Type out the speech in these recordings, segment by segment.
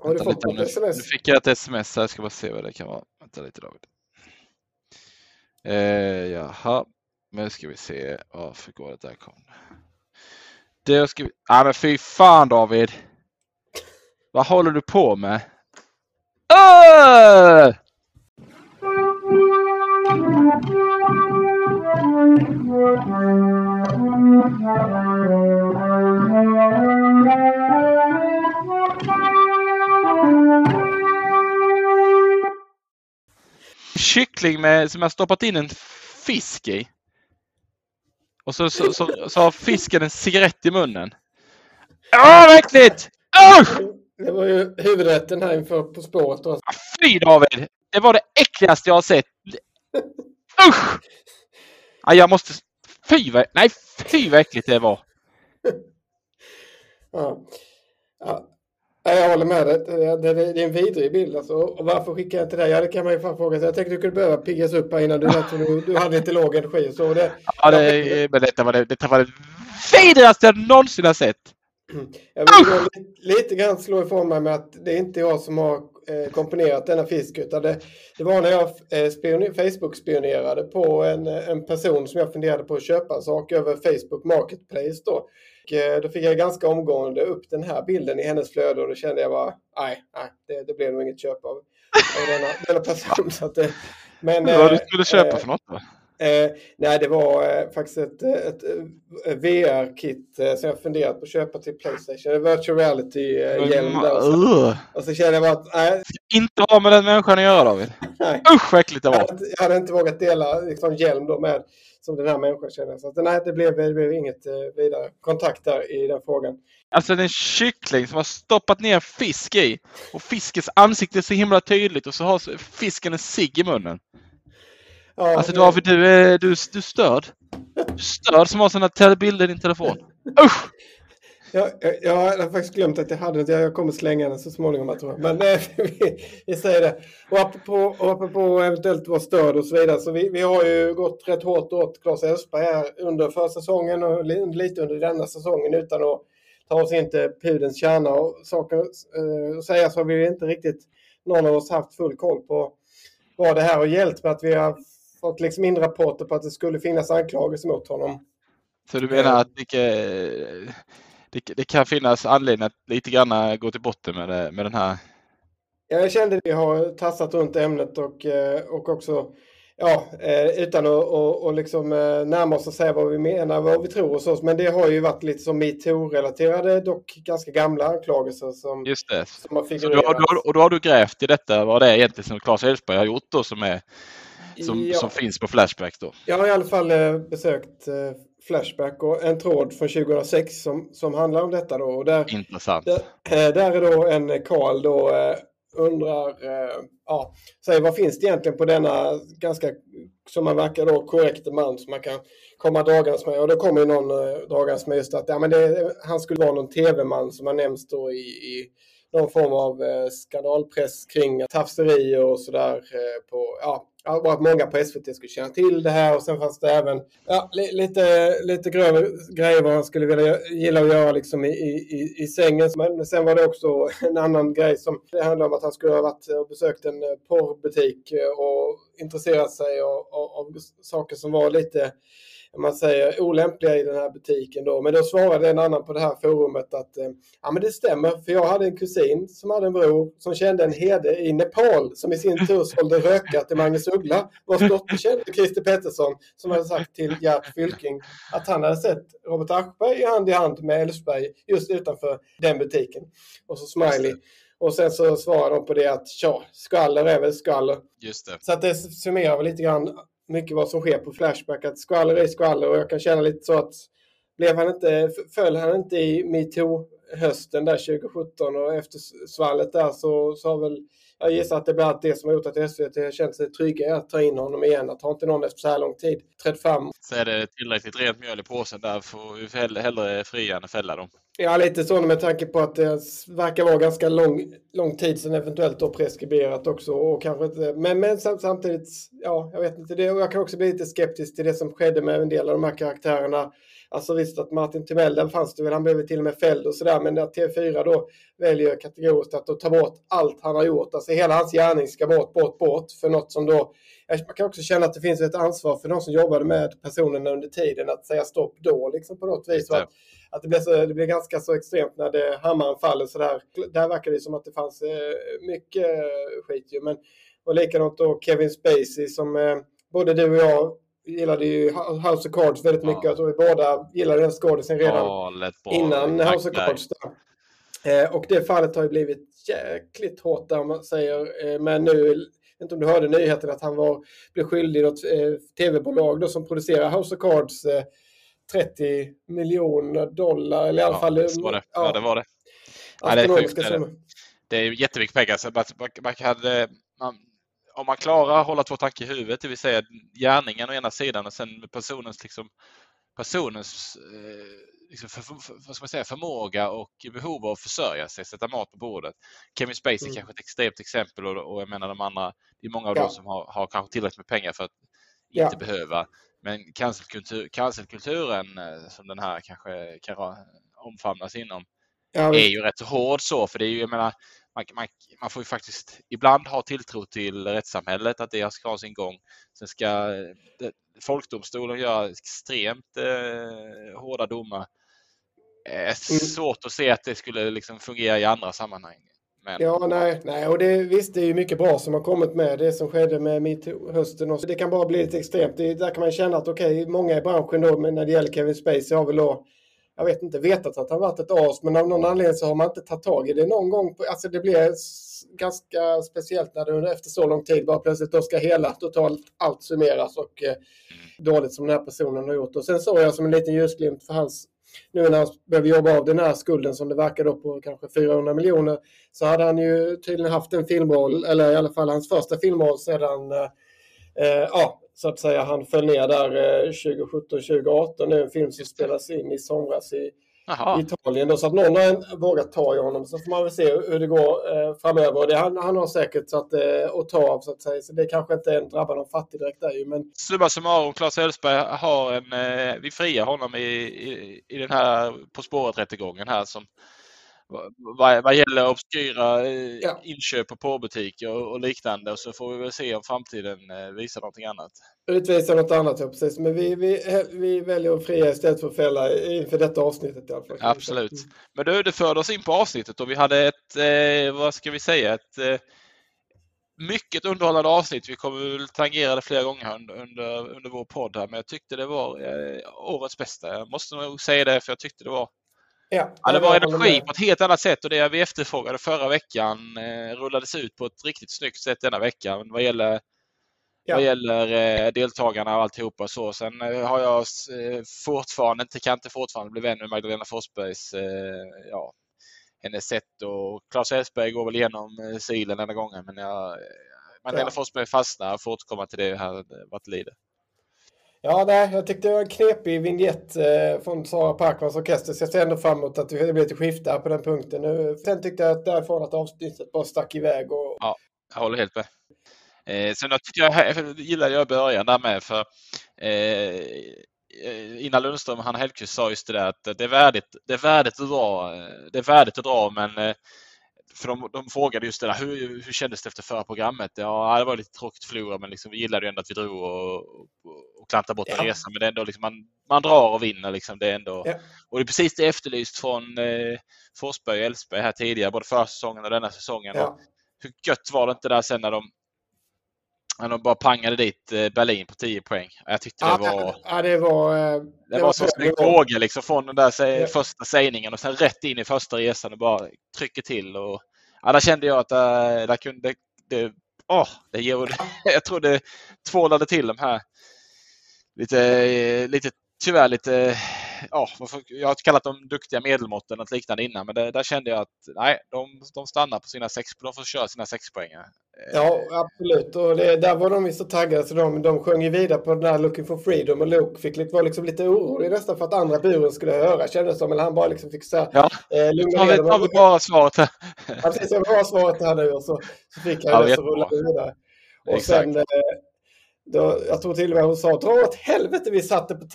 Har du fått något sms? nu fick jag ett sms här, jag ska bara se vad det kan vara. Vänta lite David. Eh, jaha, nu ska vi se. Varför går det där kom? Det ska vi... Ah, men fy fan David! Vad håller du på med? Öh! Kyckling med, som jag stoppat in en fisk i. Och så, så, så, så har fisken en cigarett i munnen. Åh, vad äckligt! Usch! Det var ju huvudrätten här inför På spåret. Då. Ah, Fy David! Det var det äckligaste jag har sett. Usch! Ja, jag måste... Fy vad... Nej, fy vad äckligt det var. Ja. Ja. Ja, Jag håller med dig. Det, det, det är en vidrig bild alltså. Och varför skickar jag inte det? Ja, det kan man ju fan fråga sig. Jag tänkte du kunde behöva piggas upp här innan du, lät du, du hade lite låg energi. Så det, Ja, det, men detta var det, detta var det vidrigaste jag någonsin har sett. Jag vill lite, lite grann slå ifrån mig med att det är inte jag som har komponerat denna fisk utan det, det var när jag eh, spione- Facebook-spionerade på en, en person som jag funderade på att köpa en sak över Facebook Marketplace då. Och, eh, då fick jag ganska omgående upp den här bilden i hennes flöde och då kände jag bara nej, nej det, det blev nog inget köp av, av denna, denna person. Så att, det- men, Vad du eh, skulle köpa eh, för något då? Eh, nej, det var eh, faktiskt ett, ett, eh, VR-kit eh, som jag funderat på att köpa till Playstation. Virtual reality-hjälm där. Och så, och så kände jag bara att nej, Inte ha med den människan att göra David. nej. Usch vad äckligt det Jag, var. hade, inte- jag hade inte vågat dela liksom, hjälm då med som den här människan känner. Så att, nej, det blev, det blev inget eh, vidare kontakt där i den frågan. Alltså en kyckling som har stoppat ner fisk i. Och fiskens ansikte är så himla tydligt och så har fisken en cigg i munnen. Ja, Alltså David, du är, du, du är störd. Du störd som har sådana bilder i din telefon. Usch! Jag, jag, jag har faktiskt glömt att jag hade det. Jag kommer slänga den så småningom, jag tror. Men eh, vi, vi säger det. Och apropå, och apropå eventuellt vara störd och så vidare. Så vi, vi har ju gått rätt hårt åt Claes Elfsberg här under försäsongen och li- lite under denna säsongen utan att ta oss in till pudelns kärna och saker eh, att säga så har vi inte riktigt någon av oss haft full koll på vad det här har gällt med att vi har fått liksom in rapporter på att det skulle finnas anklagelser mot honom. Så du menar att det, det, det kan finnas anledning att lite grann gå till botten med, det, med den här Ja, Jag kände att vi har tassat runt ämnet och, eh, och också ja, eh, utan att och, och liksom eh, närma oss och säga vad vi menar, vad vi tror och så. Men det har ju varit lite som metoo-relaterade, dock ganska gamla anklagelser som, Just det. som har Så då, figurerat. då, och då har du grävt i detta, vad det är egentligen som Claes Elfsberg har gjort då som, är, som, Ja. som finns på Flashback då. Jag har i alla fall eh, besökt eh, Flashback och en tråd från 2006 som, som handlar om detta då. Och där, Intressant. Där, eh, där är då en Karl då eh, undrar, eh, ja, säger vad finns det egentligen på denna ganska, som man verkar då, korrekta man som man kan komma dragandes med. Och då kommer ju någon eh, dragandes med just att ja, men det, han skulle vara någon tv-man som har nämnts då i, i någon form av eh, skandalpress kring tafserier och sådär. På, ja, ja, att många på SVT skulle känna till det här och sen fanns det även ja, li, lite, lite grövre grejer vad han skulle vilja, gilla att göra liksom i, i, i sängen. Men sen var det också en annan grej som det handlade om att han skulle ha varit och besökt en eh, porrbutik eh, och intresserat sig av, av, av saker som var lite man säger olämpliga i den här butiken då. Men då svarade en annan på det här forumet att eh, ja men det stämmer för jag hade en kusin som hade en bror som kände en herde i Nepal som i sin tur sålde röka till Magnus Uggla vars dotter kände Christer Pettersson som hade sagt till Gert Fylking att han hade sett Robert Aschberg i hand i hand med Elfsberg just utanför den butiken. Och så smiley. Och sen så svarade de på det att tja, skvaller är väl skvaller. Just det. Så att det summerar väl lite grann mycket vad som sker på Flashback. Att skvaller är skvaller och jag kan känna lite så att blev han inte, föll han inte i metoo-hösten där 2017 och efter svallet där så, så har väl jag gissar att det blir allt det som har gjort att SVT har känt sig trygga i att ta in honom igen. Att har inte någon efter så här lång tid trätt fram. Så är det tillräckligt rent mjöl i påsen där får vi hellre, hellre fria än fälla dem. Ja, lite så med tanke på att det verkar vara ganska lång, lång tid sedan eventuellt då preskriberat också. Och kanske inte, men, men samtidigt, ja, jag vet inte det. Och jag kan också bli lite skeptisk till det som skedde med en del av de här karaktärerna. Alltså visst att Martin Timell, där fanns det väl, han blev till och med fälld och sådär, men att TV4 då väljer kategoriskt att ta bort allt han har gjort. Alltså hela hans gärning ska bort, bort, bort för något som då... Man kan också känna att det finns ett ansvar för de som jobbade med personerna under tiden att säga stopp då, liksom på något vis. Att, att det, blir så, det blir ganska så extremt när det hammaren faller sådär. Där verkar det som att det fanns eh, mycket skit ju. Men, och likadant då Kevin Spacey som eh, både du och jag gillade ju House of Cards väldigt mycket. Ja. Jag tror vi båda gillade den skådisen redan ja, innan House of Cards. Eh, och det fallet har ju blivit jäkligt hårt där man säger. Eh, men nu, inte om du hörde nyheten att han var, blev skyldig något eh, tv-bolag då som producerar House of Cards 30 miljoner dollar. Eller i alla ja, fall. Det var det. Ja, ja det var det. Ja, det, är sjukt, det, är jättemycket pengar. Så man, man, hade, man, om man klarar att hålla två tankar i huvudet, det vill säga gärningen å ena sidan och sen personens, liksom, personens eh, liksom för, för, vad ska man säga, förmåga och behov av att försörja sig, sätta mat på bordet. Kevin Spacey mm. kanske ett extremt exempel och, och jag menar de andra, det är många av ja. dem som har, har kanske tillräckligt med pengar för att inte ja. behöva. Men cancelkultur, cancelkulturen eh, som den här kanske kan omfamnas inom ja, är ju rätt hård så, för det är ju, jag menar, man, man, man, får ju faktiskt ibland ha tilltro till rättssamhället, att det ska ha sin gång. Sen ska det, folkdomstolen göra extremt eh, hårda domar. Det är mm. svårt att se att det skulle liksom fungera i andra sammanhang. Men... Ja, nej, nej, och det, visst, det är ju mycket bra som har kommit med det som skedde med metoo-hösten. Det kan bara bli lite extremt. Det, där kan man känna att okej, okay, många i branschen då, men när det gäller Kevin Spacey har väl då jag vet inte, vetat att han varit ett as, men av någon anledning så har man inte tagit tag i det någon gång. Alltså det blir ganska speciellt när det efter så lång tid bara plötsligt då ska hela totalt allt summeras och eh, dåligt som den här personen har gjort. Och sen såg jag som en liten ljusglimt för hans nu när han behöver jobba av den här skulden som det verkar då på kanske 400 miljoner så hade han ju tydligen haft en filmroll, eller i alla fall hans första filmroll sedan eh, eh ja, så att säga han föll ner där 2017-2018. Det är en film som spelas in i somras i Aha. Italien. Då, så att någon har vågat ta i honom. Så får man väl se hur det går eh, framöver. Det, han, han har säkert så att, eh, att ta av så att säga. Så det kanske inte drabbar någon fattig direkt där ju. Men... Summa summarum, Claes Elfsberg har en... Eh, vi friar honom i, i, i den här På spåret-rättegången här som vad, vad gäller obskyra eh, ja. inköp på påbutiker och, och, liknande. Och så får vi väl se om framtiden eh, visar någonting annat. Utvisar något annat, ja precis. Men vi, vi, vi väljer att fria istället för att fälla inför detta avsnittet i alla fall. Absolut. Men du, det förde oss in på avsnittet och vi hade ett, eh, vad ska vi säga, ett eh, mycket underhållande avsnitt. Vi kommer väl tangera det flera gånger under, under, under vår podd här, men jag tyckte det var eh, årets bästa. Jag måste nog säga det, för jag tyckte det var Ja, ja, det var energi på ett helt annat sätt och det vi efterfrågade förra veckan eh, rullades ut på ett riktigt snyggt sätt denna vecka vad gäller, ja. vad gäller eh, deltagarna och alltihopa. Så. Sen eh, har jag fortfarande inte, kan inte fortfarande bli vän med Magdalena Forsbergs ja, hennes sätt och Claes Elfsberg går väl igenom silen denna gången men jag, Magdalena ja. Forsberg fastnar. Jag får återkomma till det här vad det lider. Ja, nej, jag tyckte det var en knepig vignett eh, från Sara Parkmans orkester, så jag ser ändå fram emot att det blir ett skifte här på den punkten. Nu, sen tyckte jag att därifrån att avsnittet bara stack iväg. Och... Ja, jag håller helt med. Eh, sen jag, eh, jag gillade jag början där med, för eh, Inna Lundström och Hanna Hellquist sa just det där att det är värdigt, det är värdigt att dra, eh, det är värdigt att dra men eh, för de, de frågade just det där, hur, hur kändes det efter förra programmet? Ja, det var lite tråkigt att förlora, men liksom, vi gillade ju ändå att vi drog och, och, och klantade bort en resa. Men det är ändå liksom, man, man drar och vinner. Liksom, det är ändå, ja. Och det är precis det efterlyst från eh, Forsberg och Elfsberg här tidigare, både förra säsongen och denna säsongen. Ja. Och hur gött var det inte där sen när de när de bara pangade dit eh, Berlin på 10 poäng. Jag tyckte det var... Ja, det var... Eh, det, det var, som en våge liksom från den där ja. första sägningen och sen rätt in i första resan och bara trycker till. Och, ja, där kände jag att äh, där kunde... Det, åh, det, gjorde, jag tror det tvålade till de här lite, lite tyvärr lite ja, jag har kallat dem duktiga medelmått eller något liknande innan, men det, där kände jag att nej, de, de stannar på sina sex, de får köra sina sex poäng. Ja, absolut. Och det, där var de ju så taggade så de, de sjöng ju vidare på den där Looking for Freedom och Luke fick, var liksom lite orolig nästan för att andra buren skulle höra kändes som. Eller han bara liksom fick så här, ja. eh, lugna ner dem. Har vi bara svaret här. Ja, precis. Jag har svaret här nu och så, så fick han ja, det så rullade vidare. Och Exakt. sen eh, då, jag tror till och med hon sa dra åt helvete vi satte på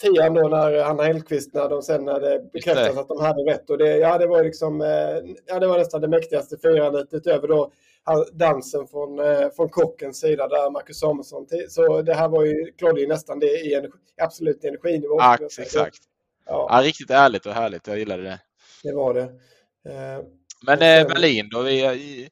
tian då när Hanna Hellquist när de sen hade bekräftat att de hade rätt. Och det, ja, det var liksom, eh, ja, det var nästan det mäktigaste firandet utöver då dansen från, eh, från kockens sida där Marcus Samuelsson. Så det här var ju, klodde ju nästan det i energi, absolut energinivå. Ja, exakt. Ja. ja. riktigt ärligt och härligt. Jag gillade det. Det var det. Men sen, Berlin då? Vi,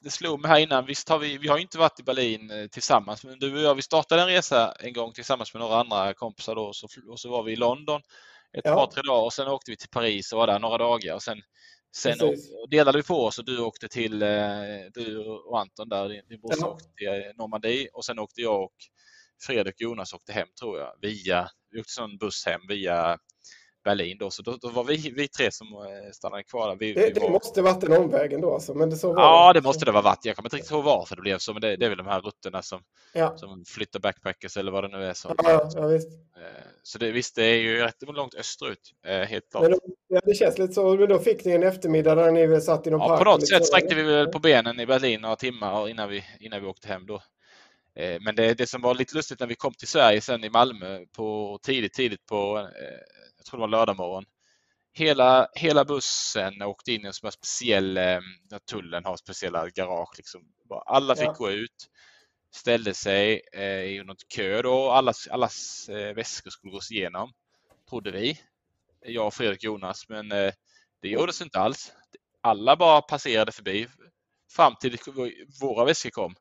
det slog mig här innan, visst har vi, vi har inte varit i Berlin eh, tillsammans, men du och jag, vi startade en resa en gång tillsammans med några andra kompisar då, och så, och så var vi i London ett ja. par, tre dagar och sen åkte vi till Paris och var där några dagar och sen, sen och, delade vi på oss och du åkte till, eh, du och Anton där, din, din brorsa ja. åkte till eh, Normandie och sen åkte jag och Fredrik Jonas åkte hem tror jag, via, vi åkte sån buss hem via Berlin då, så då, då var vi, vi tre som eh, stannade kvar. Vi, det, vi var... det måste varit en omväg ändå alltså, men det så var Ja, det, det måste det ha varit. Jag kommer inte riktigt ihåg varför det blev så, men det, det är väl de här rutterna som, ja. som flyttar backpackers eller vad det nu är. Som, ja, ja, visst. Eh, så det, visst, det är ju rätt långt österut, eh, helt klart. Då, ja, det känns lite så, men då fick ni en eftermiddag där ni satt i någon ja, park? på något sätt sträckte vi väl på benen i Berlin några timmar innan vi, innan vi åkte hem då. Men det, det som var lite lustigt när vi kom till Sverige sen i Malmö på tidigt, tidigt på, jag tror det var lördag morgon hela, hela bussen åkte in i en speciell, eh, där tullen har speciella garage. Liksom. Alla fick ja. gå ut, ställde sig eh, i något kö då. Allas, allas eh, väskor skulle gås igenom, trodde vi. Jag och Fredrik Jonas, men eh, det gjordes inte alls. Alla bara passerade förbi fram till våra väskor kom.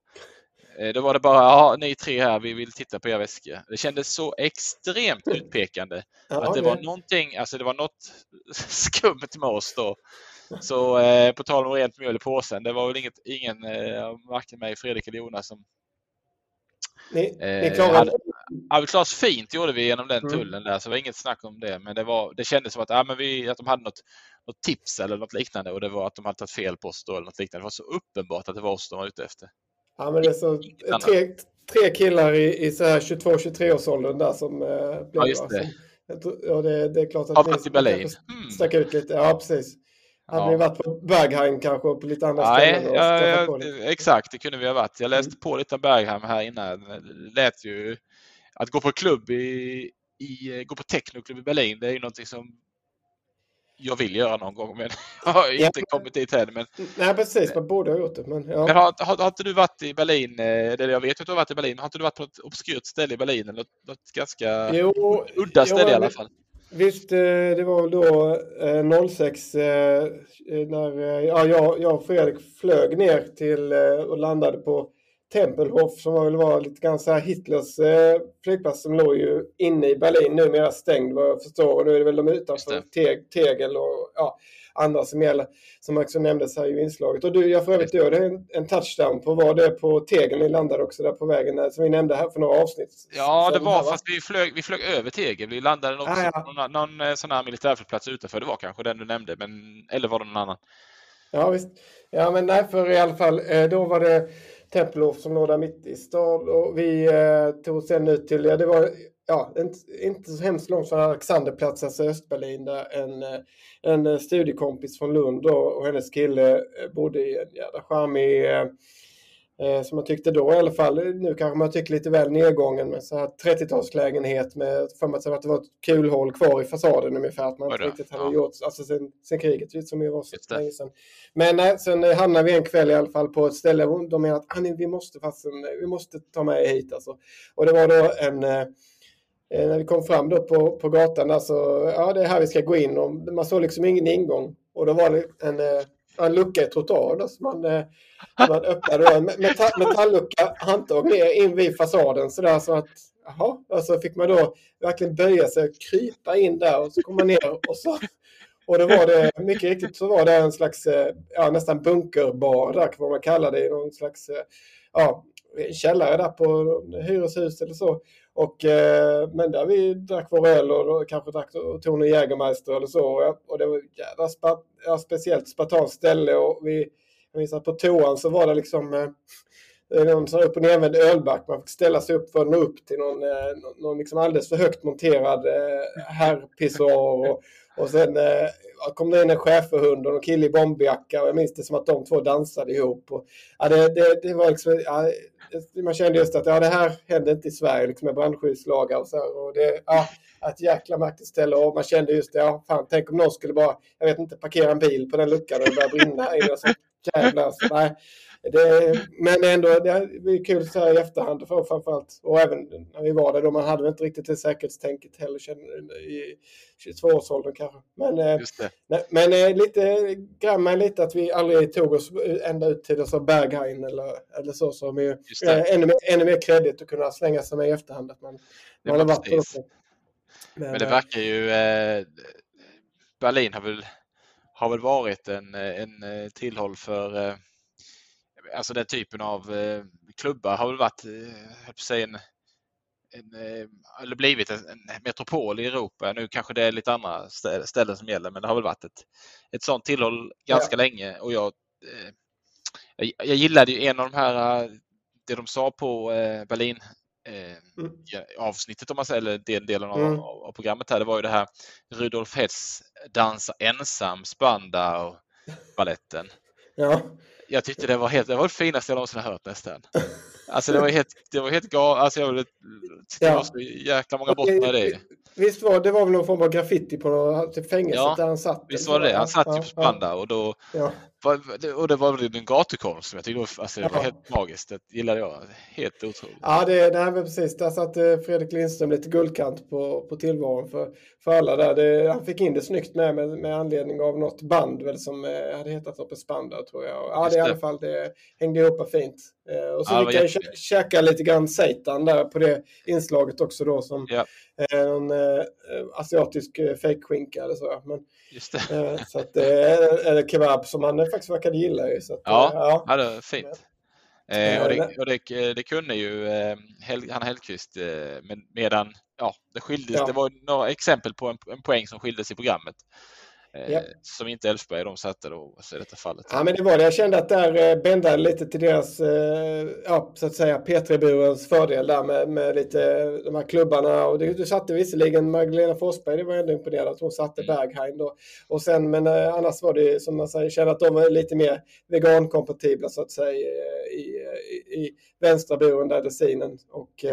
Eh, då var det bara, ja, ni tre här, vi vill titta på era väskor. Det kändes så extremt utpekande. Ja, att det, det var någonting, alltså det var något skumt med oss då. Så eh, på tal om rent mjöl i påsen, det var väl inget, ingen, eh, varken mig, Fredrik eller Jonas som ni, eh, ni klarade Ja, vi klarade oss fint gjorde vi genom den mm. tullen där, så det var inget snack om det. Men det, var, det kändes som att, ja, men vi, att de hade något, något tips eller något liknande och det var att de hade tagit fel på oss då eller något liknande. Det var så uppenbart att det var oss de var ute efter. Ja, men det är så tre, tre killar i, i så här 22-23 års åldern där som eh, blev, ja, just det. Som, ja, det, det, är klart att ja, till Berlin. Mm. stack ut lite. Ja, precis. Hade ja. ni varit på Bergheim kanske och på lite andra Nej, ställen? Ja, ja, exakt, det kunde vi ha varit. Jag läste mm. på lite om Bergheim här innan. Det lät ju... Att gå på klubb i, i gå på technoklubb i Berlin, det är ju någonting som jag vill göra någon gång men jag har inte ja. kommit dit än. Men... Nej precis, man borde ha gjort det. Men, ja. men har, har, har, inte du varit i Berlin, eller jag vet att du har varit i Berlin, har inte du varit på ett obskyrt ställe i Berlin? Eller något, något ganska jo, udda ställe jo, i alla fall? Visst, eh, det var väl då 06 eh, eh, när ja, jag och Fredrik flög ner till och landade på Tempelhof som väl var lite grann så här Hitlers eh, flygplats som låg ju inne i Berlin, numera stängd vad jag förstår. Och nu är det väl de utanför Teg, Tegel och ja, andra som gäller, som också nämndes här i inslaget. Och du, jag för övrigt gör en, en touchdown på var det på Tegel ni landade också där på vägen där, som vi nämnde här för några avsnitt. Ja, det var här, fast vi flög, vi flög över Tegel. Vi landade också ah, ja. på någon, någon eh, sån här militärflygplats utanför. Det var kanske den du nämnde, men, eller var det någon annan? Ja, visst. Ja, men nej, för i alla fall, eh, då var det Tempelhof som låg där mitt i stan och vi eh, tog sen ut till, ja det var ja, inte, inte så hemskt långt från Alexanderplatz, alltså Östberlin, där en, eh, en studiekompis från Lund och, och hennes kille eh, bodde i en jävla charmig Eh, som man tyckte då i alla fall. Nu kanske man tycker lite väl nedgången med så här 30-talslägenhet med för mig att det var ett kulhål kvar i fasaden ungefär. Att man inte riktigt hade ja. gjort, alltså sen, sen kriget som ju var så länge sedan. Men nej, sen hamnade vi en kväll i alla fall på ett ställe de menade att ah, vi måste fasen, vi måste ta med hit alltså. Och det var då en eh, eh, när vi kom fram då på, på gatan där så, ja det är här vi ska gå in och man såg liksom ingen ingång. Och då var det en, eh, en lucka i trottoaren så man, eh, man öppnade en metall, metalllucka, handtag ner in vid fasaden sådär så att jaha, och så fick man då verkligen böja sig och krypa in där och så kom man ner och så och då var det mycket riktigt så var det en slags eh, ja, nästan bunkerbar där vad man kallar det, någon slags eh, ja, källare där på hyreshus eller så. Och, eh, men där vi drack vår öl och, kanske drack och tog en Jägermeister eller så. Och det var ett jävla spa, ja, speciellt spartanskt ställe och vi, jag minns att på toan så var det liksom eh, någon sån upp och nervänd ölback. Man fick ställa sig upp för att nå upp till någon, eh, någon, liksom alldeles för högt monterad eh, herrpissoar. Och, och sen eh, kom det in en schäferhund och en kille i bomberjacka och jag minns det som att de två dansade ihop. Och, ja, det, det, det var liksom, ja, man kände just att ja, det här händer inte i Sverige liksom med brandskyddslagar och så. Och det, ja, ett jäkla märkligt ställe och man kände just det, ja fan tänk om någon skulle bara, jag vet inte, parkera en bil på den luckan och det började brinna så, nej. Det, men ändå, det är kul så här i efterhand för framförallt. Och även när vi var där då, man hade inte riktigt det säkerhetstänket heller i 22-årsåldern kanske. Men, eh, nej, men eh, lite mig lite att vi aldrig tog oss ända ut till så Berghain eller, eller så. Som är, ännu, mer, ännu mer kredit att kunna slänga sig med i efterhand. Att man, man har varit men, men, det eh, verkar ju... Eh, Berlin har väl, har väl varit en, en tillhåll för eh, alltså den typen av eh, klubbar har väl varit, eh, säga en, en, eh, eller blivit en, en, metropol i Europa. Nu kanske det är lite andra ställen som gäller, men det har väl varit ett, ett sånt tillhåll ganska ja. länge och jag, eh, jag, jag gillade ju en av de här, eh, det de sa på eh, Berlin eh, mm. avsnittet om man säger, eller den delen av, mm. av, programmet här, det var ju det här Rudolf Hess dansa ensam Spandau baletten. Ja jag tyckte det var, helt, det var det finaste jag någonsin har hört nästan. Alltså det var helt, det var helt galet. Alltså jag tyckte det var så jäkla många bottnar i det. Visst var det var väl någon form av graffiti på typ fängelset ja, där han satt? Visst var det Han satt ju ja, på Spandau och då ja. Och det var väl en gatukonst som jag tyckte alltså, det var helt magiskt. Det gillade jag. Helt otroligt. Ja, det, det här var precis. Där satte Fredrik Lindström lite guldkant på, på tillvaron för, för alla där. Det, han fick in det snyggt med, med, med anledning av något band väl som eh, hade hetat uppe Spandau tror jag. Ja, det, i alla fall det hängde ihop fint. Eh, och så ja, fick jag käka lite grann seitan där på det inslaget också då som ja. en eh, asiatisk eh, fejkskinka eller så. Men, Just det. så att det är, är kebab som man faktiskt verkade gilla. Så att, ja, ja. ja, det fint. Eh, och det, och det, det, kunde ju eh, Hanna Hellqvist eh, medan ja, det skildes. Ja. Det var några exempel på en, en poäng som skildes i programmet. Eh, ja. Som inte Elfsborg de satte då i detta fallet. Ja men det var det. Jag kände att där eh, bändade lite till deras, eh, ja så att säga P3-burens fördel där med, med lite de här klubbarna. Och det, du satte visserligen Magdalena Forsberg, det var ändå imponerad att hon satte mm. Berghain då. Och sen, men annars var det som man säger, kände att de var lite mer vegankompatibla så att säga i, i, i vänstra buren där dressinen. Och,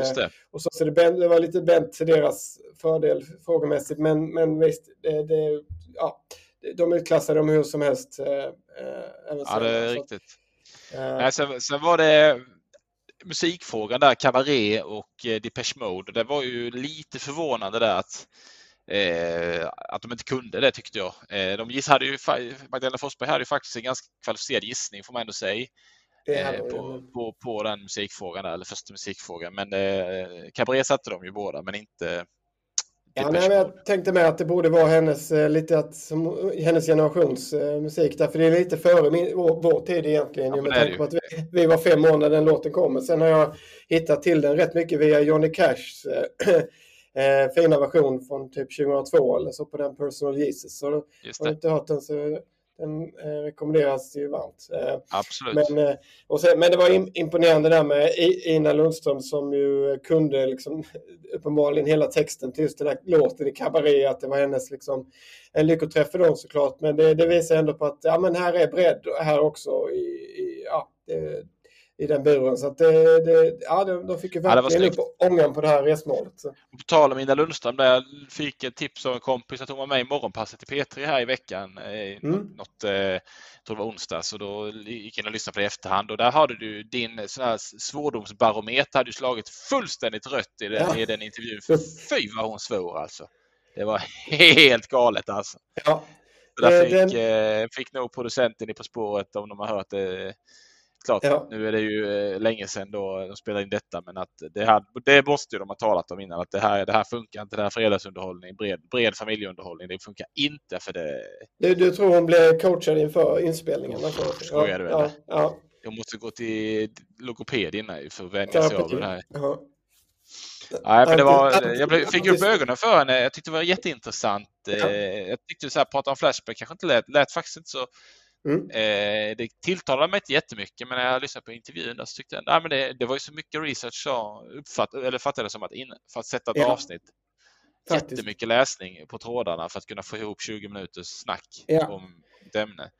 och så, så det, det var lite bänt till deras fördel frågemässigt. Men, men visst, det, det ja, de utklassade dem hur som helst. Eh, eh ja, det är riktigt. Eh. Nej, sen, sen, var det musikfrågan där, Cabaret och Depeche Mode. Det var ju lite förvånande där att, eh, att de inte kunde det tyckte jag. Eh, de hade ju, Magdalena Forsberg hade ju faktiskt en ganska kvalificerad gissning får man ändå säga. Eh, på, på, på, den musikfrågan, där, eller första musikfrågan. Men eh, Cabaret satte de ju båda, men inte, Ja, nej, jag tänkte med att det borde vara hennes, eh, lite att, som, hennes generations eh, musik. Därför det är lite före min, vår, vår tid egentligen. Ja, med tanke på att vi, vi, var fem år när den låten kom. Sen har jag hittat till den rätt mycket via Johnny Cashs äh, fina version från typ 2002 eller så på den Personal Jesus. Så Just har du inte hört den så den eh, rekommenderas ju varmt. Eh, Absolut. Men, eh, och sen, men det var imponerande där med Ina Lundström som ju kunde liksom, uppenbarligen hela texten till just den här låten i Cabaret, att det var hennes liksom, en lyckoträff för dem såklart. Men det, det visar ändå på att ja, men här är bredd här också. I, i ja, det, i den buren. Så att det, det, ja, de fick ju verkligen ja, upp ångan på det här resmålet. Så. På tal om Ina Lundström, där jag fick ett tips av en kompis att hon var med i morgonpasset i P3 här i veckan. Mm. Något, eh, jag tror det var onsdag, så då gick jag in och lyssnade på det i efterhand och där hade du din sån här svordomsbarometer hade slagit fullständigt rött i den, ja. i den intervjun. Fy vad hon svor alltså. Det var helt galet alltså. Ja. där fick, den... eh, fick nog producenten i På spåret, om de har hört det, klart, ja. nu är det ju eh, länge sedan då de spelade in detta, men att det, här, det måste ju de ha talat om innan, att det här, det här funkar inte, det här fredagsunderhållning, bred, bred familjeunderhållning, det funkar inte för det. Du, du tror hon blev coachad inför inspelningen? Alltså. Skojar du eller? Ja, Jag måste gå till logoped innan för att vänja sig av det här. Nej, men det var, jag fick upp ögonen för henne. Jag tyckte det var jätteintressant. Eh, jag tyckte så här, prata om Flashback kanske inte lät, lät faktiskt inte så Mm. Eh, det tilltalade mig inte jättemycket men när jag lyssnade på intervjun så tyckte jag att det, det var ju så mycket research så uppfatt, eller fattade det som att in, för att sätta ett ja. avsnitt Faktiskt. jättemycket läsning på trådarna för att kunna få ihop 20 minuters snack ja. om ett ämne.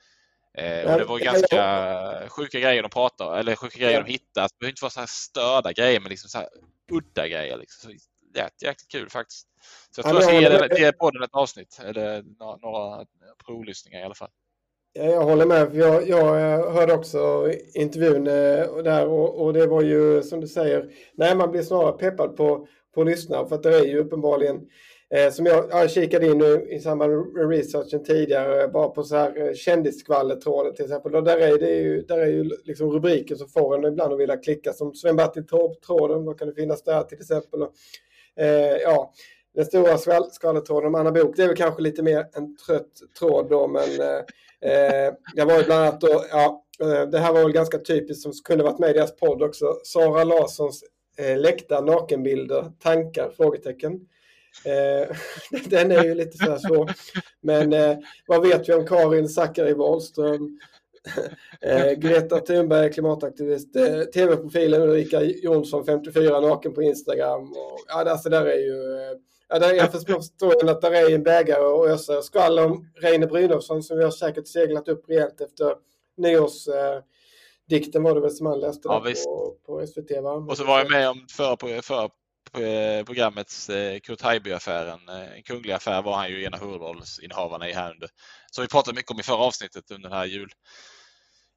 Eh, och det var ganska ja. sjuka grejer de pratade eller sjuka grejer de hittade. Det behöver inte vara så här störda grejer men liksom så här udda grejer. Liksom. Så det är jäkligt kul faktiskt. Så jag tror jag ska ge, podden ett avsnitt eller några, några provlyssningar i alla fall. Jag håller med. Jag, jag eh, hörde också intervjun eh, där och, och, det var ju som du säger, nej man blir snarare peppad på, på att lyssna för att det är ju uppenbarligen eh, som jag, jag kikade in nu i samband med researchen tidigare eh, bara på så här kändisskvallertråden till exempel. Och där är det ju, där är ju liksom rubriker som får en ibland att vilja klicka som Sven-Bertil Taube-tråden, vad kan det finnas där till exempel? Och, eh, ja, den stora skvallertråden om Anna Bok, det är väl kanske lite mer en trött tråd då, men eh, eh det var ju bland annat då, ja, eh, det här var väl ganska typiskt som kunde varit med i deras podd också. Sara Larssons eh, läckta nakenbilder, tankar? Frågetecken. Eh, den är ju lite så här svår. Men eh, vad vet vi om Karin Zackari Wahlström? eh, Greta Thunberg, klimataktivist. Eh, TV-profilen Ulrika Jonsson, 54, naken på Instagram. Och, ja, alltså där är ju eh, Ja, där, jag förstår att det är en bägare att ösa skvall om Reine Brynolfsson som vi har säkert seglat upp rejält efter nyårsdikten eh, var det väl som han läste ja, på, på, SVT. Va? Och så var jag med om förra på, för programmets eh, Kurt Haijby-affären. Eh, en kunglig affär var han ju en av huvudrollsinnehavarna i här under. Så vi pratade mycket om i förra avsnittet under den här jul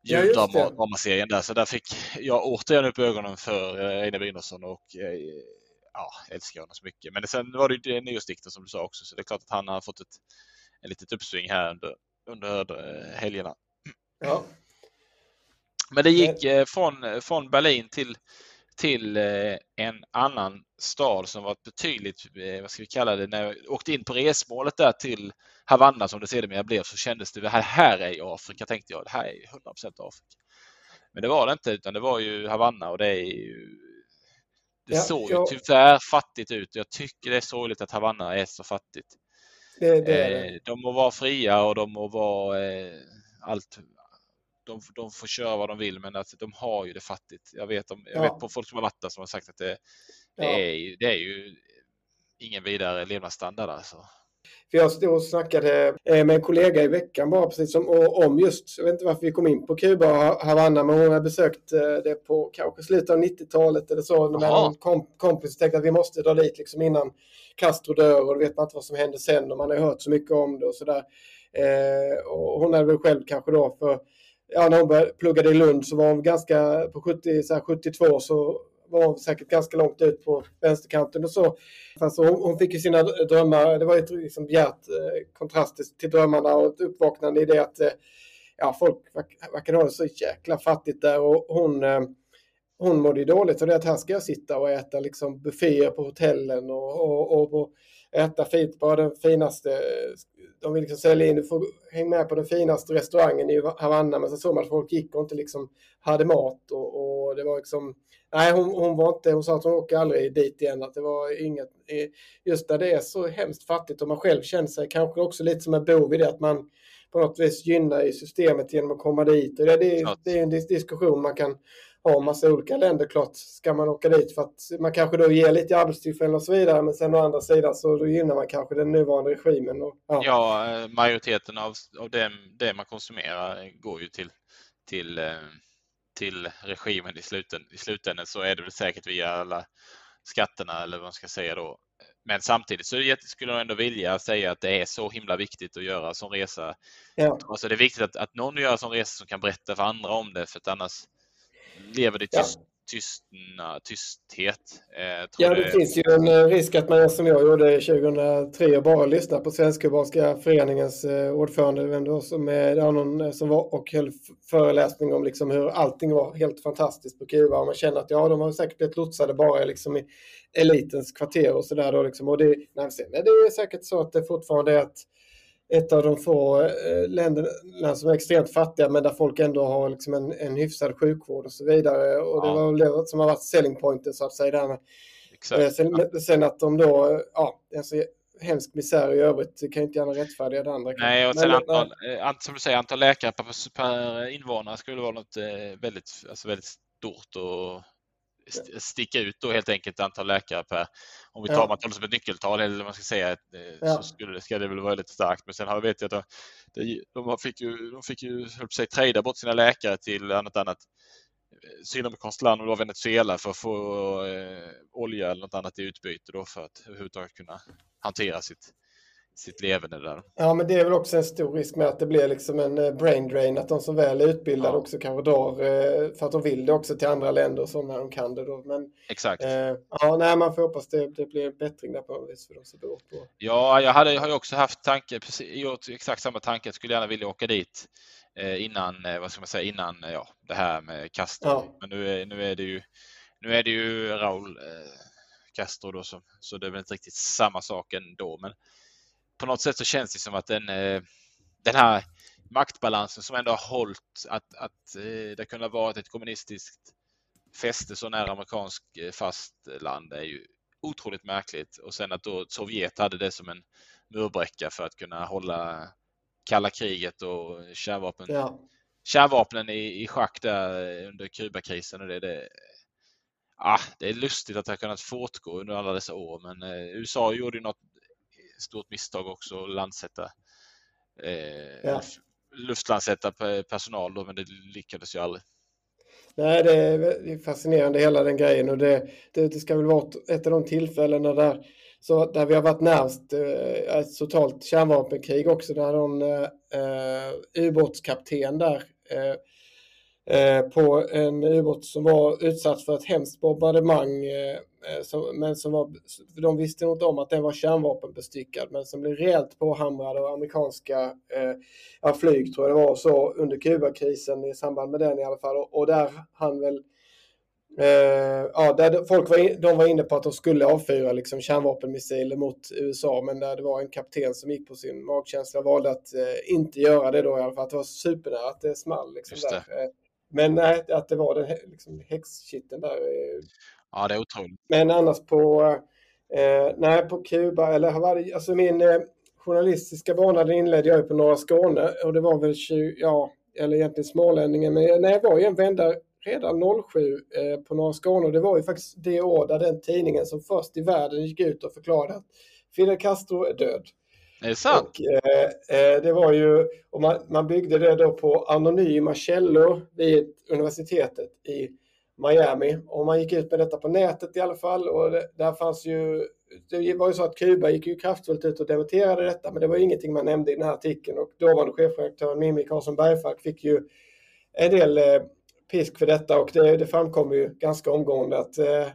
juldramaserien där. Så där fick jag återigen upp ögonen för Reine Brynolfsson och ja, jag älskar honom så mycket. Men sen var det ju nyårsdikten som du sa också, så det är klart att han har fått ett, ett litet uppsving här under, under eh, helgerna. Ja. Men det gick eh, från, från Berlin till, till eh, en annan stad som var betydligt, vad ska vi kalla det, när jag åkte in på resmålet där till Havanna som det sedermera blev så kändes det, här, här är ju Afrika tänkte jag, det här är ju 100% Afrika. Men det var det inte utan det var ju Havanna och det är ju det ja, såg ju tyvärr fattigt ut. Jag tycker det är sorgligt att Havanna är så fattigt. Det, det är eh, De må vara fria och de må vara eh, allt. De, de, får köra vad de vill men alltså, de har ju det fattigt. Jag vet, om, jag ja. vet på folk som har varit där som har sagt att det, det, ja. är, det är ju ingen vidare levnadsstandard alltså. För jag stod och snackade eh, med en kollega i veckan bara precis som, om just, jag vet inte varför vi kom in på Kuba och Havanna, men hon har besökt eh, det på kanske slutet av 90-talet eller så med en kompis och tänkte att vi måste dra dit liksom innan Castro dör och då vet man inte vad som händer sen och man har hört så mycket om det och sådär. Eh, och hon hade väl själv kanske då för ja, när hon pluggade i Lund så var hon ganska, på 70, så här, 72 så var hon säkert ganska långt ut på vänsterkanten och så. Alltså hon, hon fick ju sina drömmar, det var ju liksom bjärt eh, kontrast till drömmarna och ett uppvaknande i det att eh, ja, folk verkar ha det så jäkla fattigt där och hon eh, hon mådde ju dåligt och det att här ska jag sitta och äta liksom bufféer på hotellen och, och, och äta fint på den finaste. De vill liksom sälja in, du får hänga med på den finaste restaurangen i Havanna. Men så såg man att folk gick och inte liksom hade mat och, och det var liksom Nej, hon, hon, var inte, hon sa att hon åker aldrig dit igen. Att det var inget, just där det är så hemskt fattigt och man själv känner sig kanske också lite som en bov i det att man på något vis gynnar i systemet genom att komma dit. Och det, det, det är en diskussion man kan ha om massa olika länder. Klart ska man åka dit för att man kanske då ger lite arbetstillfällen och så vidare. Men sen å andra sidan så då gynnar man kanske den nuvarande regimen. Och, ja. ja. Eh, majoriteten av, av det, det man konsumerar går ju till, till eh, till regimen i, sluten, i slutändan så är det väl säkert via alla skatterna eller vad man ska säga då. Men samtidigt så skulle jag ändå vilja säga att det är så himla viktigt att göra som resa. Ja. Alltså det är viktigt att, att någon gör som resa som kan berätta för andra om det för att annars lever det tyst, ja tystna, tysthet. Eh, ja, det, det, finns ju en eh, risk att man som jag gjorde 2003 bara lyssnar på Svensk-Kubanska föreningens eh, ordförande, vem det var som, någon som var och höll föreläsning om liksom hur allting var helt fantastiskt på Kuba. Och man känner att ja, de har säkert blivit lotsade bara liksom i elitens kvarter och sådär. Liksom. Och det, nej, det är säkert så att det fortfarande är att ett av de få eh, länderna som är extremt fattiga men där folk ändå har liksom en, en hyfsad sjukvård och så vidare. Och det var det som har varit selling pointen så att säga. Där. Exakt. Eh, sen, sen, att de då, ja, alltså, hemsk misär i övrigt. Det kan inte gärna rättfärdiga det andra. Nej, och sen men, antal, äh, som du säger, antal läkare per, per invånare skulle vara något väldigt, alltså väldigt stort och sticka ut då helt enkelt antal läkare per, om vi tar ja. det som ett nyckeltal eller vad man ska säga, ja. så skulle ska det väl vara väldigt starkt. Men sen har, vet jag att de, de fick ju, de fick ju på trada bort sina läkare till annat annat sydamerikanskt land, och var Venezuela, för att få eh, olja eller något annat i utbyte då för att överhuvudtaget kunna hantera sitt, sitt levande där. Ja, men det är väl också en stor risk med att det blir liksom en eh, brain drain, att de som väl är utbildade ja. också kanske drar, eh, för att de vill det också till andra länder så när de kan det då. Men, Exakt. Eh, ja, nej, man får hoppas det, det blir en bättring där på något vis för de som bor på. Ja, jag hade, har ju också haft tanke, precis, gjort exakt samma tanke, jag skulle gärna vilja åka dit eh, innan, eh, vad ska man säga, innan ja, det här med Castro. Ja. Men nu är, nu är det ju, nu är det ju Raul Castro då, så, så det är väl inte riktigt samma sak ändå. Men på något sätt så känns det som att den, eh, den här maktbalansen som ändå har hållit att, att eh, det kunde ha varit ett kommunistiskt fäste så nära amerikansk eh, fastland är ju otroligt märkligt. Och sen att då Sovjet hade det som en murbräcka för att kunna hålla kalla kriget och kärnvapen, ja. kärnvapnen i, i schack där under Kubakrisen. Och det, det, ah, det är lustigt att det har kunnat fortgå under alla dessa år men eh, USA gjorde ju något stort misstag också att landsätta eh, ja. luftlandsätta personal då, men det lyckades ju aldrig. Nej, det är fascinerande hela den grejen och det, det, det ska väl vara ett av de tillfällena där, så, där vi har varit närmast eh, ett totalt kärnvapenkrig också. Där någon eh, eh ubåtskapten där eh, Eh, på en ubåt som var utsatt för ett hemskt bombardemang. Eh, som, men som var, de visste inte om att den var kärnvapenbestyckad men som blev rejält påhamrad av amerikanska eh, flyg tror jag det var så under Kubakrisen i samband med den i alla fall. Och, och där han väl Eh, ja, där folk var, in, de var inne på att de skulle avfyra liksom, kärnvapenmissiler mot USA, men där det var en kapten som gick på sin magkänsla och valde att eh, inte göra det då i alla fall. Att det var supernära att det small. Liksom, där. Eh, men nej, att det var den liksom, häxkitten där. Eh. Ja, det är otroligt. Men annars på, eh, nej, på Kuba, eller det, alltså min eh, journalistiska bana den inledde jag på Norra Skåne och det var väl 20, ja, eller egentligen Smålänningen, men nej, jag var i en vända redan 07 eh, på Norra Skåne och det var ju faktiskt det år där den tidningen som först i världen gick ut och förklarade att Fidel Castro är död. Är det sant? Och, eh, eh, det var ju, och man, man, byggde det då på anonyma källor vid universitetet i Miami. Och man gick ut med detta på nätet i alla fall. Och det, där fanns ju, det var ju så att Kuba gick ju kraftfullt ut och dementerade detta, men det var ingenting man nämnde i den här artikeln. Och dåvarande chefredaktören Mimmi Karlsson Bergfalk fick ju en del eh, pisk för detta och det, det framkom ju ganska omgående att eh,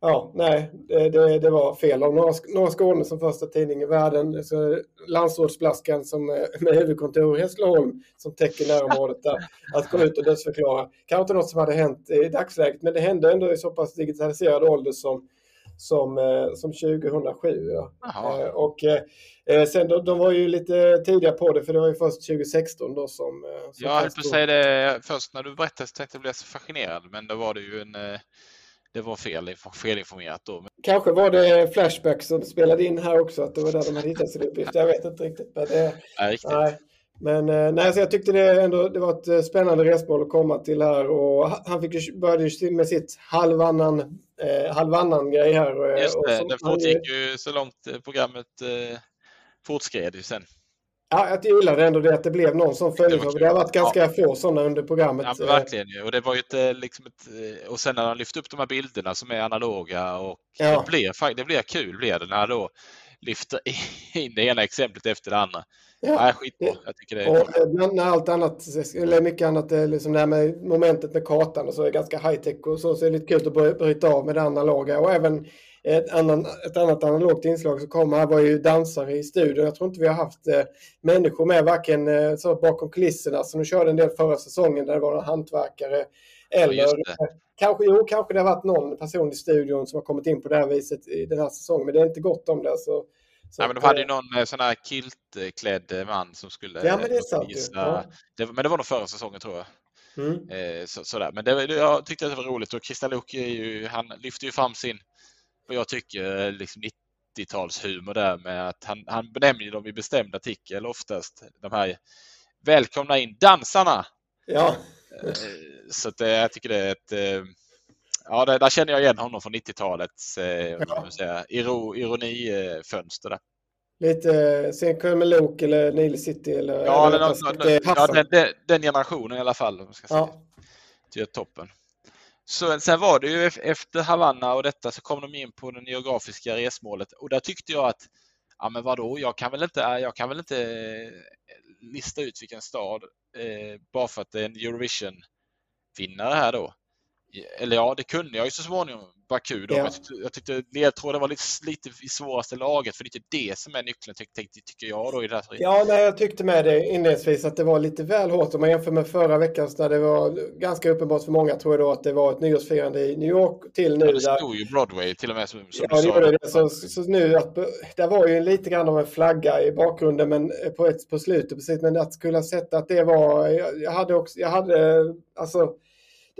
ja, nej, det, det, var fel av Norra, Norra Skåne som första tidning i världen. Så landsortsblaskan som, eh, med huvudkontor i Hässleholm som täcker närområdet där, att gå ut och dödsförklara. Kanske inte något som hade hänt i dagsläget, men det hände ändå i så pass digitaliserad ålder som, som, eh, som 2007. Ja. Eh, och sen de, de var ju lite tidiga på det, för det var ju först 2016 då som... som jag höll på att säga det först när du berättade så tänkte jag bli så fascinerad, men då var det ju en det var fel, felinformerat då. Kanske var det Flashback som spelade in här också, att det var där de hade hittat sin uppgift. Jag vet inte riktigt. Men, det, nej, riktigt. nej. men eh, nej, så jag tyckte det, ändå, det var ett eh, spännande resmål att komma till här och han fick ju, började ju med sitt halvannan, eh, halvannan grej här. Just det, det fortgick ju så långt programmet eh, fortskred ju sen. Ja, jag gillade ändå det att det blev någon som följetong. Det, det har varit ganska ja. få sådana under programmet. Ja, verkligen ju. Och det var ju ett, eh, liksom ett, eh, och sen när han lyfte upp de här bilderna som är analoga och ja. det, blir, det blir kul blir det när då lyfter in det ena exemplet efter det andra. Ja, ja skitbra. Jag tycker det är... och eh, när allt annat, eller mycket annat, liksom det här med momentet med kartan och så är ganska high tech och så, så är det lite kul att bryta av med det analoga och även ett, annan, ett annat analogt inslag som kom här var ju dansare i studion. Jag tror inte vi har haft eh, människor med varken eh, så bakom kulisserna som de körde en del förra säsongen där det var hantverkare eller ja, kanske, jo, kanske det har varit någon person i studion som har kommit in på det här viset i den här säsongen, men det är inte gott om det. Så, så Nej, men de hade ju eh, någon eh, sån här kiltklädd man som skulle ja, men det är sant, ja. det, Men det var nog förra säsongen tror jag. Mm. Eh, så, sådär. Men det, jag tyckte att det var roligt och Kristallok han lyfte ju fram sin vad jag tycker, liksom 90-talshumor där med att han, han benämner dem i bestämd artikel oftast. De här Välkomna in dansarna! Ja. Eh, så att, jag tycker det är ett Ja, där, där känner jag igen honom från 90-talets eh, ja. iro, ironifönster. Lite sen med Lok eller Nile City eller? Ja, eller den, den, den, den, generationen i alla fall. Ska säga. Ja. Det är toppen. Så, sen var det ju efter Havanna och detta så kom de in på det geografiska resmålet och där tyckte jag att ja men vadå, jag kan väl inte, äh, jag kan väl inte eh, lista ut vilken stad eh, bara för att det är en Eurovision-vinnare här då. Eller ja, det kunde jag ju så småningom. Baku då. Ja. Jag, tyckte, jag tyckte ledtråden var lite, lite i svåraste laget för det är inte det som är nyckeln tycker, tycker jag då i det här. Ja, nej, jag tyckte med det inledningsvis att det var lite väl hårt om man jämför med förra veckan när det var ganska uppenbart för många tror jag då att det var ett nyårsfirande i New York till nu. Ja, det stod ju Broadway till och med som, som ja, det gjorde det. Så, så, nu att det var ju lite grann av en flagga i bakgrunden men på, ett, på slutet precis. Men att skulle ha sett att det var, jag, jag hade också, jag hade alltså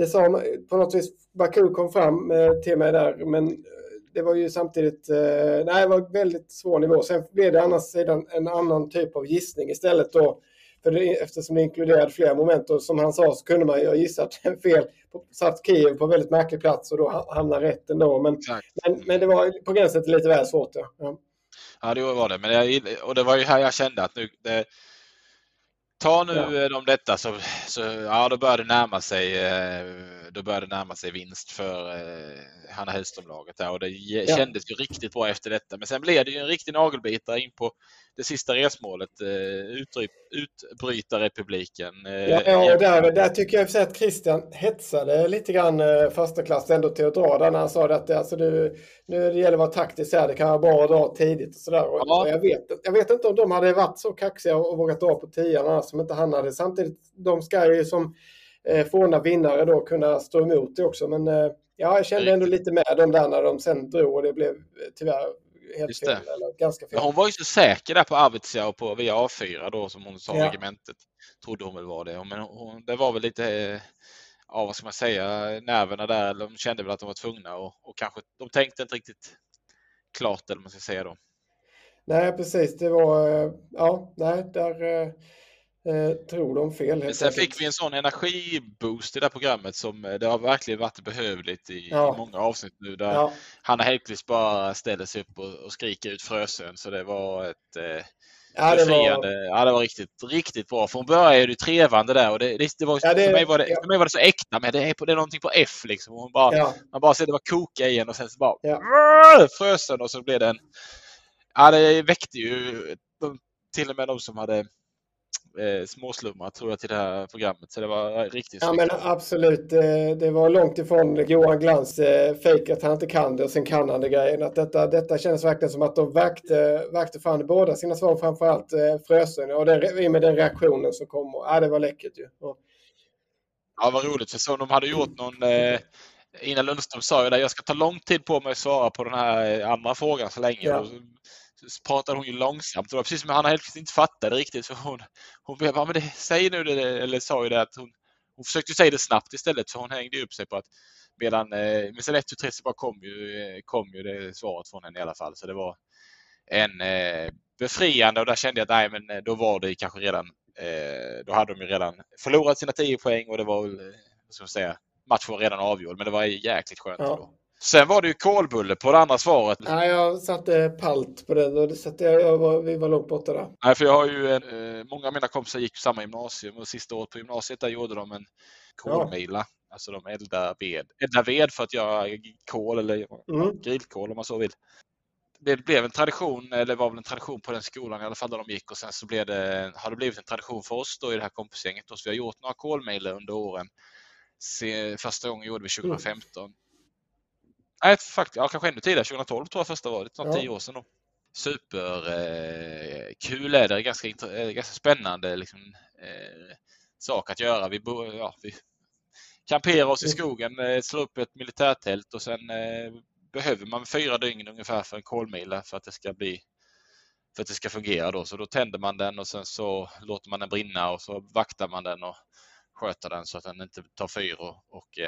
det sa på något vis, Baku kom fram eh, till mig där, men eh, det var ju samtidigt, eh, nej det var väldigt svår nivå. Sen blev det annars sedan en annan typ av gissning istället då. För det, eftersom det inkluderade flera moment och som han sa så kunde man ju ha gissat fel. Satt Kiev på väldigt märklig plats och då hamnade rätt ändå. Men, men, men, det var på gränsen till lite väl svårt. Ja, ja. ja det var det. Men jag, och det var ju här jag kände att nu, det, Ta nu ja. de detta så, så ja, då börjar det närma sig eh, då börjar det närma sig vinst för eh, Hanna Hellström-laget och det ja. kändes ju riktigt bra efter detta. Men sen blev det ju en riktig nagelbitare in på det sista resmålet, eh, utbrytarrepubliken. Ja, ja, och där, där tycker jag att Christian hetsade lite grann första klass ändå till att dra när han sa att alltså, nu, nu det gäller att vara taktisk här, det kan vara bra att dra tidigt och sådär. Ja. Och jag, vet, jag vet inte om de hade varit så kaxiga och vågat dra på tian som inte han hade. Samtidigt, de ska ju som eh, forna vinnare då kunna stå emot det också. Men eh, ja, jag kände ändå lite med dem där när de sen drog och det blev tyvärr helt fel. Eller ganska fel. Men hon var ju så säker där på Arvidsjaur och på via A4 då som hon sa, ja. regementet. Trodde hon väl var det. Men hon, det var väl lite eh, ja, vad ska man säga, nerverna där. De kände väl att de var tvungna och, och kanske de tänkte inte riktigt klart eller man ska säga då. Nej, precis. Det var, eh, ja, nej, där eh, tror de fel. Men sen fick vi en sån energiboost i det här programmet som eh, det har verkligen varit behövligt i, ja. i många avsnitt nu där ja. Hanna Hellquist bara ställer sig upp och, och skriker ut Frösön. Så det var ett eh, Ja, det var... ja, det var riktigt, riktigt bra. För hon började ju trevande där och det, det, var, ja, det, för, mig var det, ja. för mig var det så äkta med det är, det är någonting på F liksom. Hon bara, ja. Man bara ser det var koka igen och sen så bara ja. frösen och så blev det en... Ja, det väckte ju de, till och med de som hade eh, småslumrar tror jag till det här programmet. Så det var riktigt Ja men absolut. Eh, det var långt ifrån Johan Glans eh, fake att han inte kan det och sen kan han det grejen. Att detta, detta känns verkligen som att de verkte, verkte fram båda sina svar, framförallt eh, Frösön och det, med den reaktionen som kom. Ja, det var läckert ju. Ja, ja vad roligt. För så de hade gjort någon eh... Ina Lundström sa ju det, jag ska ta lång tid på mig att svara på den här andra frågan så länge. Ja så pratade hon ju långsamt. Det var precis som Hanna Hellquist inte fattade riktigt. Så hon, hon blev bara, men det, säg nu det, eller sa ju det att hon, hon försökte säga det snabbt istället för hon hängde upp sig på att medan, eh, men sen 1, 2, 3 så bara kom ju, eh, kom ju det svaret från henne i alla fall. Så det var en eh, befriande och där kände jag att nej men eh, då var det kanske redan, eh, då hade de ju redan förlorat sina 10 poäng och det var väl, vad ska man säga, matchen var redan avgjord. Men det var jäkligt skönt. Ja. Då. Sen var det ju kolbulle på det andra svaret. Nej, jag satte palt på den och det satte jag, jag var, vi var långt borta där. Nej, för jag har ju en, eh, många av mina kompisar gick på samma gymnasium och sista året på gymnasiet där gjorde de en kolmila. Ja. Alltså de eldar ved. Eldar ved för att göra kol eller mm. grillkol om man så vill. Det blev en tradition, eller var väl en tradition på den skolan i alla fall där de gick och sen så blev det, har det blivit en tradition för oss då i det här kompisgänget. Så vi har gjort några kolmilor under åren. Se, första gången gjorde vi 2015. Mm. Nej, faktiskt, ja, kanske ännu tidigare. 2012 tror jag första var det. Snart ja. tio år sedan då. Superkul eh, är det. Ganska, eh, ganska spännande liksom, eh, sak att göra. Vi, bo, ja, vi kamperar oss i skogen, eh, slår upp ett militärtält och sen eh, behöver man fyra dygn ungefär för en kolmila för att det ska bli för att det ska fungera då. Så då tänder man den och sen så låter man den brinna och så vaktar man den och sköter den så att den inte tar fyr och, och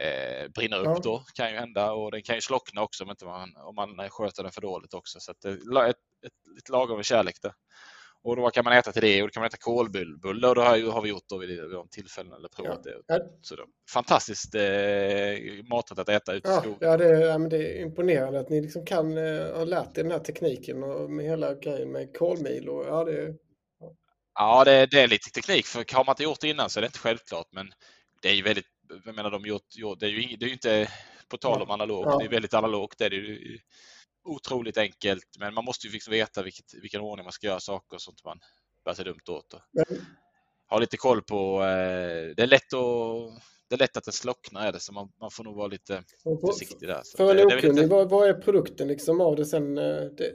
eh, brinner upp ja. då, kan ju hända och den kan ju slockna också om, inte man, om man sköter den för dåligt också. Så det är ett, ett, ett lagom kärlek där. Och då, kan man äta till det? Och då kan man äta kolbulle och det har, har vi gjort då vid, vid de tillfällen eller provat ja. det. Så det fantastiskt eh, maträtt att äta ute i skogen. Ja, det, ja, men det är imponerande att ni liksom kan eh, ha lärt er den här tekniken och med hela grejen med kolmil. Och, ja, det, ja. ja det, det, är lite teknik för har man inte gjort det innan så är det inte självklart. Men det är ju väldigt, jag menar de gjort, gjort det är ju det är ju inte på tal om analogt, ja. det är väldigt analogt. Det är ju, otroligt enkelt, men man måste ju liksom veta vilket, vilken ordning man ska göra saker så att man bär sig dumt åt. Mm. Ha lite koll på, eh, det är lätt att det är lätt att det slocknar är det, så man, man får nog vara lite försiktig där. Så för en okunnig, vad, vad är produkten liksom av det sen? Eh, det...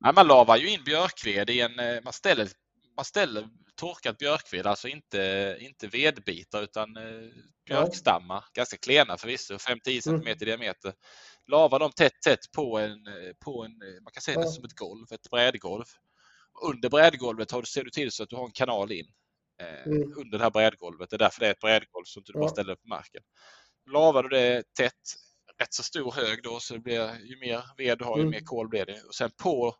Nej, man lavar ju in björkved i en, eh, man ställer, man ställer torkat björkved, alltså inte, inte vedbitar utan björkstammar, ja. ganska klena förvisso, 5-10 cm mm. i diameter lava dem tätt, tätt på en, på en man kan säga ja. som ett golv, ett brädgolv. Under brädgolvet har du, ser du till så att du har en kanal in eh, mm. under det här brädgolvet. Det är därför det är ett brädgolv så att du ja. bara ställer det på marken. Lavar du det tätt, rätt så stor hög då, så det blir, ju mer ved du har, ju mm. mer kol blir det. Och sen på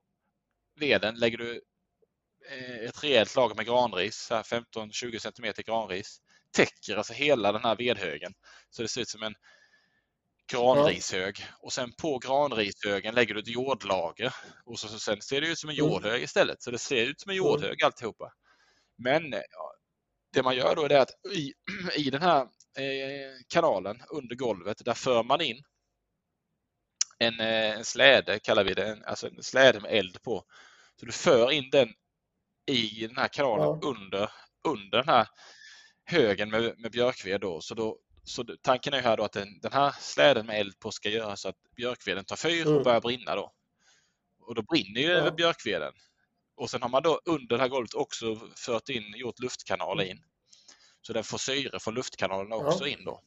veden lägger du eh, ett rejält lager med granris, 15-20 cm granris. Täcker alltså hela den här vedhögen. Så det ser ut som en granrishög och sen på granrishögen lägger du ett jordlager och så, så sen ser det ut som en mm. jordhög istället. Så det ser ut som en mm. jordhög alltihopa. Men ja, det man gör då är att i, i den här eh, kanalen under golvet, där för man in en, eh, en släde, kallar vi det, alltså en släde med eld på. Så du för in den i den här kanalen ja. under, under den här högen med, med björkved. Då. Så då så tanken är här då att den, den här släden med eld på ska göra så att björkveden tar fyr och mm. börjar brinna då. Och då brinner ju ja. björkveden. Och sen har man då under det här golvet också fört in, gjort luftkanal in. Så den får syre från luftkanalen också ja. in då.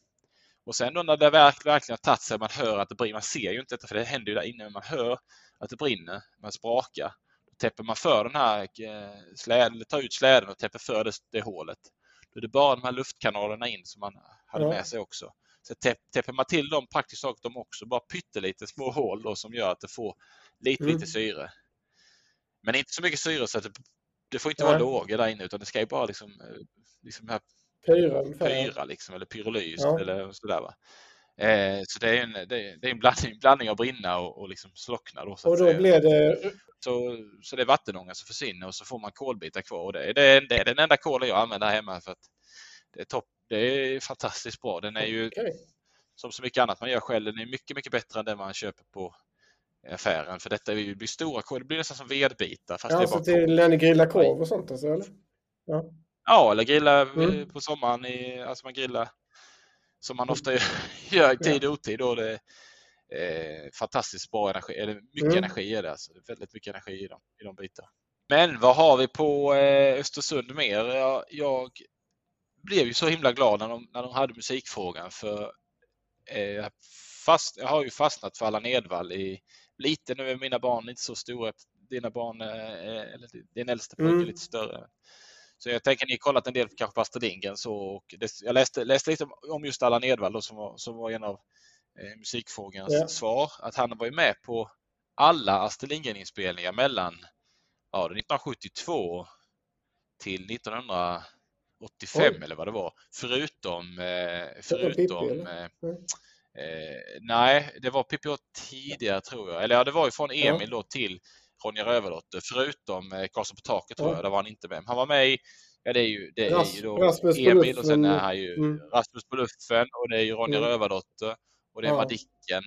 Och sen då när det verk, verkligen har tagit sig, man hör att det brinner, man ser ju inte detta för det händer ju där inne, men man hör att det brinner, man sprakar. Täpper man för den här eh, släden, tar ut släden och täpper för det, det hålet. Då är det bara de här luftkanalerna in som man hade ja. med sig också. Så täpper man till dem praktiskt taget de också, bara pyttelite små hål då, som gör att det får lite, mm. lite syre. Men inte så mycket syre så att det, det får inte Nej. vara lågor där inne utan det ska ju bara liksom, eh, liksom här pyra, pyra liksom, eller pyrolys ja. eller sådär. Va? Eh, så det är en, det är, det är en blandning, blandning av brinna och, och liksom slockna. Då, och då blir det... Så, så det är vattenånga som försvinner och så får man kolbitar kvar. Och det, det, är, det är den enda kolen jag använder hemma för att det är, topp, det är fantastiskt bra. Den är ju okay. som så mycket annat man gör själv, den är mycket, mycket bättre än det man köper på affären. För detta blir stora korv, det blir nästan som vedbitar. Fast ja, det är så till när ni grillar korv och sånt alltså, eller? Ja. ja, eller grilla mm. på sommaren. I, alltså man grillar som man ofta gör i tid och otid. Och det är fantastiskt bra energi, eller mycket mm. energi är det. Alltså. Väldigt mycket energi i de, i de bitarna. Men vad har vi på eh, Östersund mer? Jag, jag blev ju så himla glad när de, när de hade musikfrågan för eh, fast, jag har ju fastnat för Allan Edwall i lite nu är mina barn inte så stora. Dina barn, eh, eller din äldste pojke mm. är lite större. Så jag tänker ni kollat en del kanske på Astrid Lindgren så och det, jag läste, läste lite om just Allan Edwall då, som, var, som var en av eh, musikfrågans ja. svar. Att han var med på alla Astrid Lindgren-inspelningar mellan ja, 1972 till 1985 Oj. eller vad det var. Förutom, eh, förutom eh, eh, nej, det var Pippi tidigare tror jag. Eller ja, det var ju från Emil ja. då till Ronja Rövardotter förutom eh, Karlsson på taket tror jag, där var han inte med. Han var med i, ja det är ju, det är ju då Rasmus Emil och sen är han ju mm. Rasmus på luffen och det är ju Ronja mm. Rövardotter och det är ja. Madicken.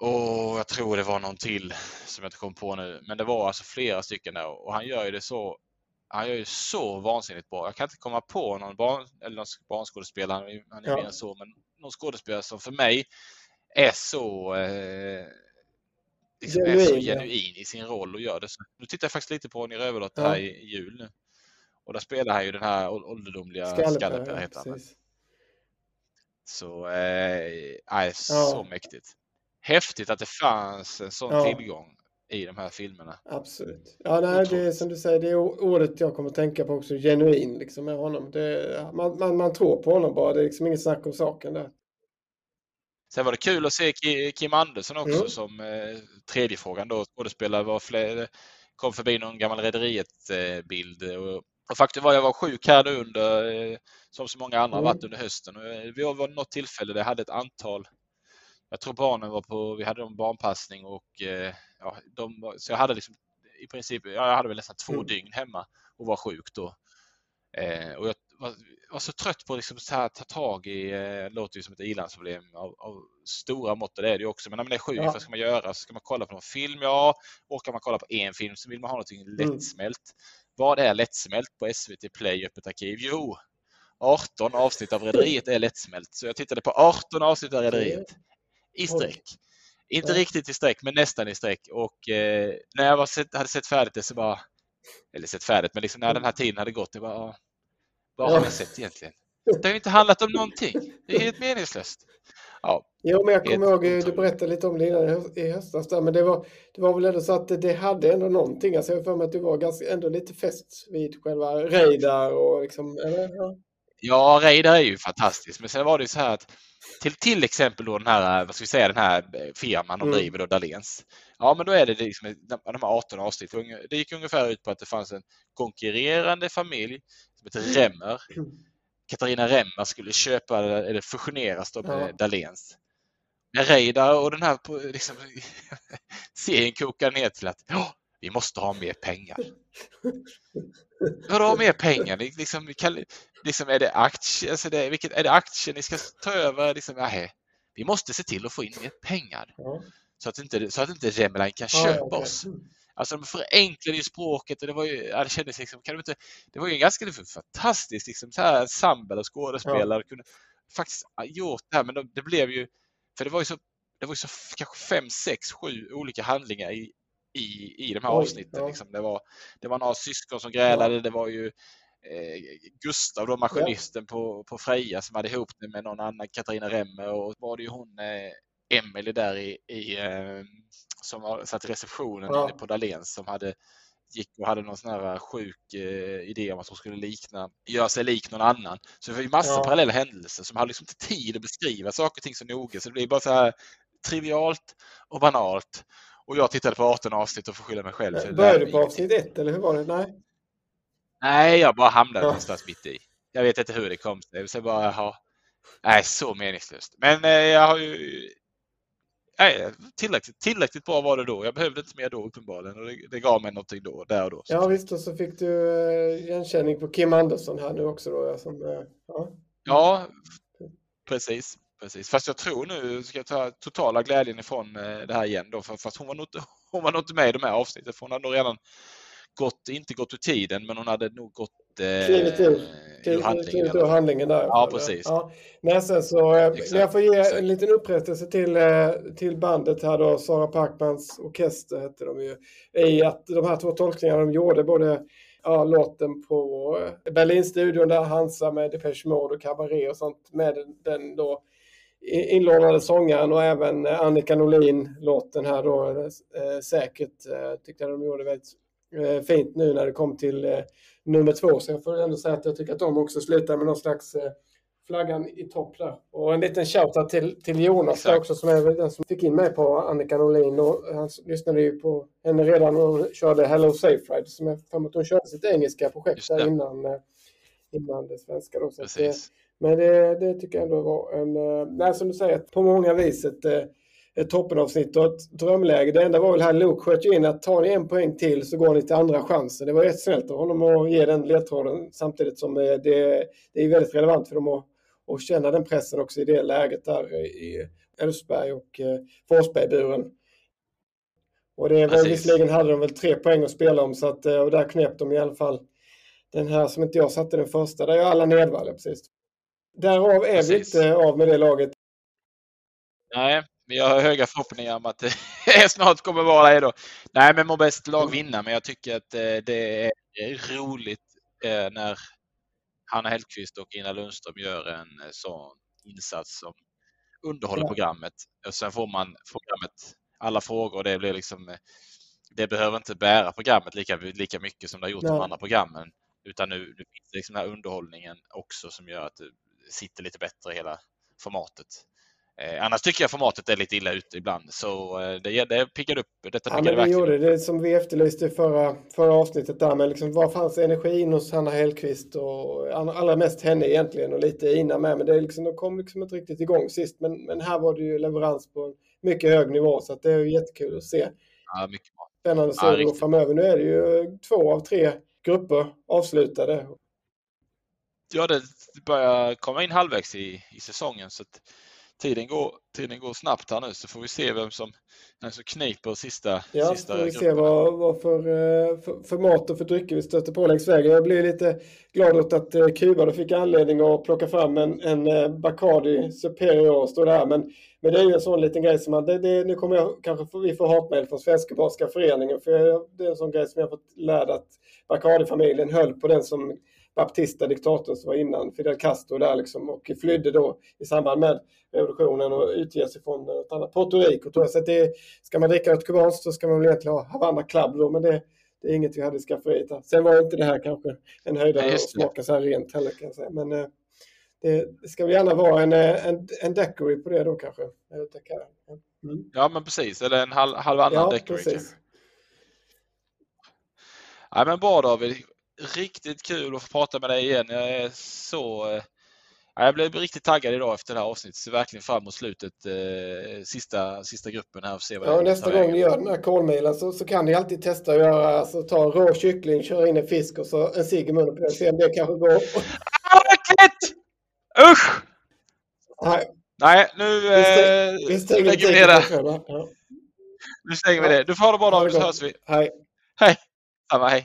Och jag tror det var någon till som jag inte kom på nu, men det var alltså flera stycken där och han gör ju det så han gör ju så vansinnigt bra. Jag kan inte komma på någon, barn, eller någon barnskådespelare, han är ja. mer så, men någon skådespelare som för mig är så eh, liksom genuin, är så genuin i sin roll och gör det. Så, nu tittar jag faktiskt lite på Ronny Rövardotter ja. här i, i jul nu. Och där spelar han ju den här ålderdomliga Skalleper, heter han. Så, eh, så ja. mäktigt. Häftigt att det fanns en sån ja. tillgång i de här filmerna. Absolut. Ja, nej, det är som du säger, det är ordet jag kommer att tänka på också, genuin liksom med honom. Det, man, man, man tror på honom bara, det är liksom inget snack om saken där. Sen var det kul att se Kim Andersson också mm. som eh, tredje frågan då. Skådespelare var fler, kom förbi någon gammal Rederiet-bild. Eh, och, och faktum var jag var sjuk här nu under, eh, som så många andra mm. varit under hösten. Och, eh, vi var något tillfälle där jag hade ett antal jag tror barnen var på, vi hade en barnpassning och eh, ja, de, så jag hade liksom i princip, jag hade väl nästan två mm. dygn hemma och var sjuk då. Eh, och jag var, var, så trött på liksom så här, ta tag i, eh, låter ju som ett ilandsproblem av, av stora mått, det är det ju också. Men när man är sjuk, ja. vad ska man göra? Ska man kolla på någon film? Ja, orkar man kolla på en film så vill man ha någonting mm. Vad är lättsmält på SVT Play öppet arkiv? Jo, 18 avsnitt av Rederiet är lättsmält. Så jag tittade på 18 avsnitt av Rederiet i sträck. Inte riktigt i sträck, men nästan i sträck. Och eh, när jag var sett, hade sett färdigt det så bara, eller sett färdigt, men liksom när den här tiden hade gått, det bara, vad har jag sett egentligen? Det har ju inte handlat om någonting. Det är helt meningslöst. Ja, jo, men jag kommer ihåg, du berättade lite om det innan i höstas, där, men det var, det var väl ändå så att det hade ändå någonting. Alltså jag har för mig att du var ganska, ändå lite fäst vid själva Reidar och liksom, eller? Ja. Ja, Reidar är ju fantastisk, men sen var det ju så här att till, till exempel då den här, vad ska vi säga, den här firman de mm. driver då, Dahléns. Ja, men då är det liksom de här 18 avsnitt. Det gick ungefär ut på att det fanns en konkurrerande familj som heter Remmer. Katarina Remmer skulle köpa eller fusioneras då med ja. Dahléns. Men Reidar och den här liksom, serien kokar ner till att oh, vi måste ha mer pengar. Vadå mer pengar? Liksom, kan, liksom, är, det aktier, alltså det, vilket, är det aktier ni ska ta över? Liksom, nej, vi måste se till att få in mer pengar. Ja. Så att inte, så att inte Remeline kan ja, köpa oss. Alltså de förenklade ju språket och det var ju, ja, det kändes liksom, kan du inte, det var ju en ganska fantastisk liksom, så här ensemble och skådespelare ja. kunde faktiskt gjort det här men de, det blev ju, för det var ju så, det var ju så kanske fem, sex, sju olika handlingar i i, i de här Oj, avsnitten. Ja. Liksom. Det, var, det var några syskon som grälade, ja. det var ju eh, Gustav, då, maskinisten ja. på, på Freja som hade ihop det med någon annan, Katarina Remmer och var det ju hon eh, Emelie där i, i eh, som satt i receptionen ja. på Dahléns som hade gick och hade någon sån här sjuk eh, idé om att hon skulle likna, göra sig lik någon annan. Så det var ju massor ja. parallella händelser som hade liksom inte tid att beskriva saker och ting så noga så det blir bara så här trivialt och banalt. Och jag tittade på 18 avsnitt och får skylla mig själv. Började du på avsnitt 1 eller hur var det? Nej? Nej, jag bara hamnade ja. någonstans mitt i. Jag vet inte hur det kom sig. Så bara, ha... Nej, så meningslöst. Men eh, jag har ju... Nej, tillräckligt, tillräckligt bra var det då. Jag behövde inte mer då uppenbarligen och det, det gav mig någonting då, där och då. Ja visst, och så fick du eh, igenkänning på Kim Andersson här nu också då. Som, eh, ja. ja, precis. Precis, fast jag tror nu ska jag ta totala glädjen ifrån eh, det här igen då, för, fast hon var nog inte, hon var nog inte med i de här avsnitten, för hon hade nog redan gått, inte gått ur tiden, men hon hade nog gått eh, klivit ur, ur handlingen. ur handlingen där. Ja, precis. Ja. Nej, sen så, eh, exakt, jag får ge exakt. en liten upprättelse till, eh, till bandet här då, Sara Parkmans orkester hette de ju, i att de här två tolkningarna de gjorde, både ja, låten på Berlinstudion där Hansa med Depeche Mode och Cabaret och sånt med den då inlånade sångaren och även eh, Annika Norlin låten här då eh, säkert eh, tyckte jag de gjorde väldigt fint nu när det kom till nummer två. Så jag får ändå säga att jag tycker att de också slutar med någon slags flaggan i topp där. Och en liten shoutout till, till Jonas där också som är den som fick in mig på Annika Norlin. Och han lyssnade ju på henne redan och körde Hello Safe Ride som jag för att hon körde sitt engelska projekt där innan, innan det svenska. Då. Så Precis. Men det, det, tycker jag ändå var en, eh, nej, som du säger, på många vis ett, eh, ett toppenavsnitt och ett drömläge. Det enda var väl här Luke sköt in att tar ni en poäng till så går ni till andra chansen. Det var rätt snällt av honom att ge den ledtråden samtidigt som det, det, det är väldigt relevant för dem att, att känna den pressen också i det läget där i Elfsberg och eh, Forsbergburen. Och det var visserligen hade de väl tre poäng att spela om så att och där knep de i alla fall den här som inte jag satte den första, där är alla Nedvall, precis. Därav är Precis. vi inte av med det laget. Nej, men jag har höga förhoppningar om att det snart kommer vara det då. Nej, men må bäst lag vinna, men jag tycker att eh, det är roligt eh, när Hanna Hellqvist och Ina Lundström gör en eh, sån insats som underhåller programmet. Och sen får man programmet alla frågor och det blir liksom det behöver inte bära programmet lika, lika mycket som det har gjort Nej. de andra programmen. Utan nu, nu finns liksom den här underhållningen också som gör att det sitter lite bättre i hela formatet. Eh, annars tycker jag formatet är lite illa ute ibland, så eh, det, det piggar upp. Detta ja, men det gjorde det som vi efterlyste i förra, förra avsnittet där med liksom, var fanns energin hos Hanna Hellqvist och allra mest henne egentligen och lite Ina med. Men det liksom, de kom liksom inte riktigt igång sist. Men, men här var det ju leverans på en mycket hög nivå så det är jättekul att se. Ja, mycket bra. Spännande att se ja, framöver. Nu är det ju två av tre grupper avslutade. Ja, det börjar komma in halvvägs i, i säsongen så att tiden går, tiden går snabbt här nu så får vi se vem som, som kniper sista Ja, sista får vi se vad, vad för, eh, för, för, mat och för drycker vi stöter på längs vägen. Jag blir lite glad åt att eh, Kuba då fick anledning att plocka fram en, en eh, Bacardi Superior och stå där. Men, men det är ju en sån liten grej som man, det, det, nu kommer jag kanske vi får hatmejl från Svenska Barska Föreningen för det är en sån grej som jag fått lära att Bacardi-familjen höll på den som Baptista, diktatorn som var innan Fidel Castro där liksom och flydde då i samband med revolutionen och utger sig från ett annat Puerto Rico. Tror jag. Så det, ska man dricka något kubanskt så ska man väl egentligen ha Havanna Club då, men det, det är inget vi hade i skafferiet. Sen var inte det här kanske en höjdare att smaka så här rent heller kan jag säga. Men eh, det, ska väl gärna vara en, eh, en, en daiquiri på det då kanske. Mm. Ja men precis, eller en halv, halvannan ja, daiquiri. Precis. Ja, men bra David riktigt kul att få prata med dig igen. Jag är så... Eh, jag blev riktigt taggad idag efter det här avsnittet. Ser verkligen fram emot slutet, eh, sista, sista gruppen här. Se vad ja, nästa gång ni gör den här kolmilen så, så kan ni alltid testa att göra, alltså, ta rå kyckling, köra in en fisk och så en cigg i munnen på det. Se om det kanske går. Ah! Usch! Nej. Nej, nu, vi stäng, eh, vi stänger lägger vi ner det. Ja. Nu stänger vi det. Du får ha det bra David så hörs vi. Hej. Hej. Samma, hej.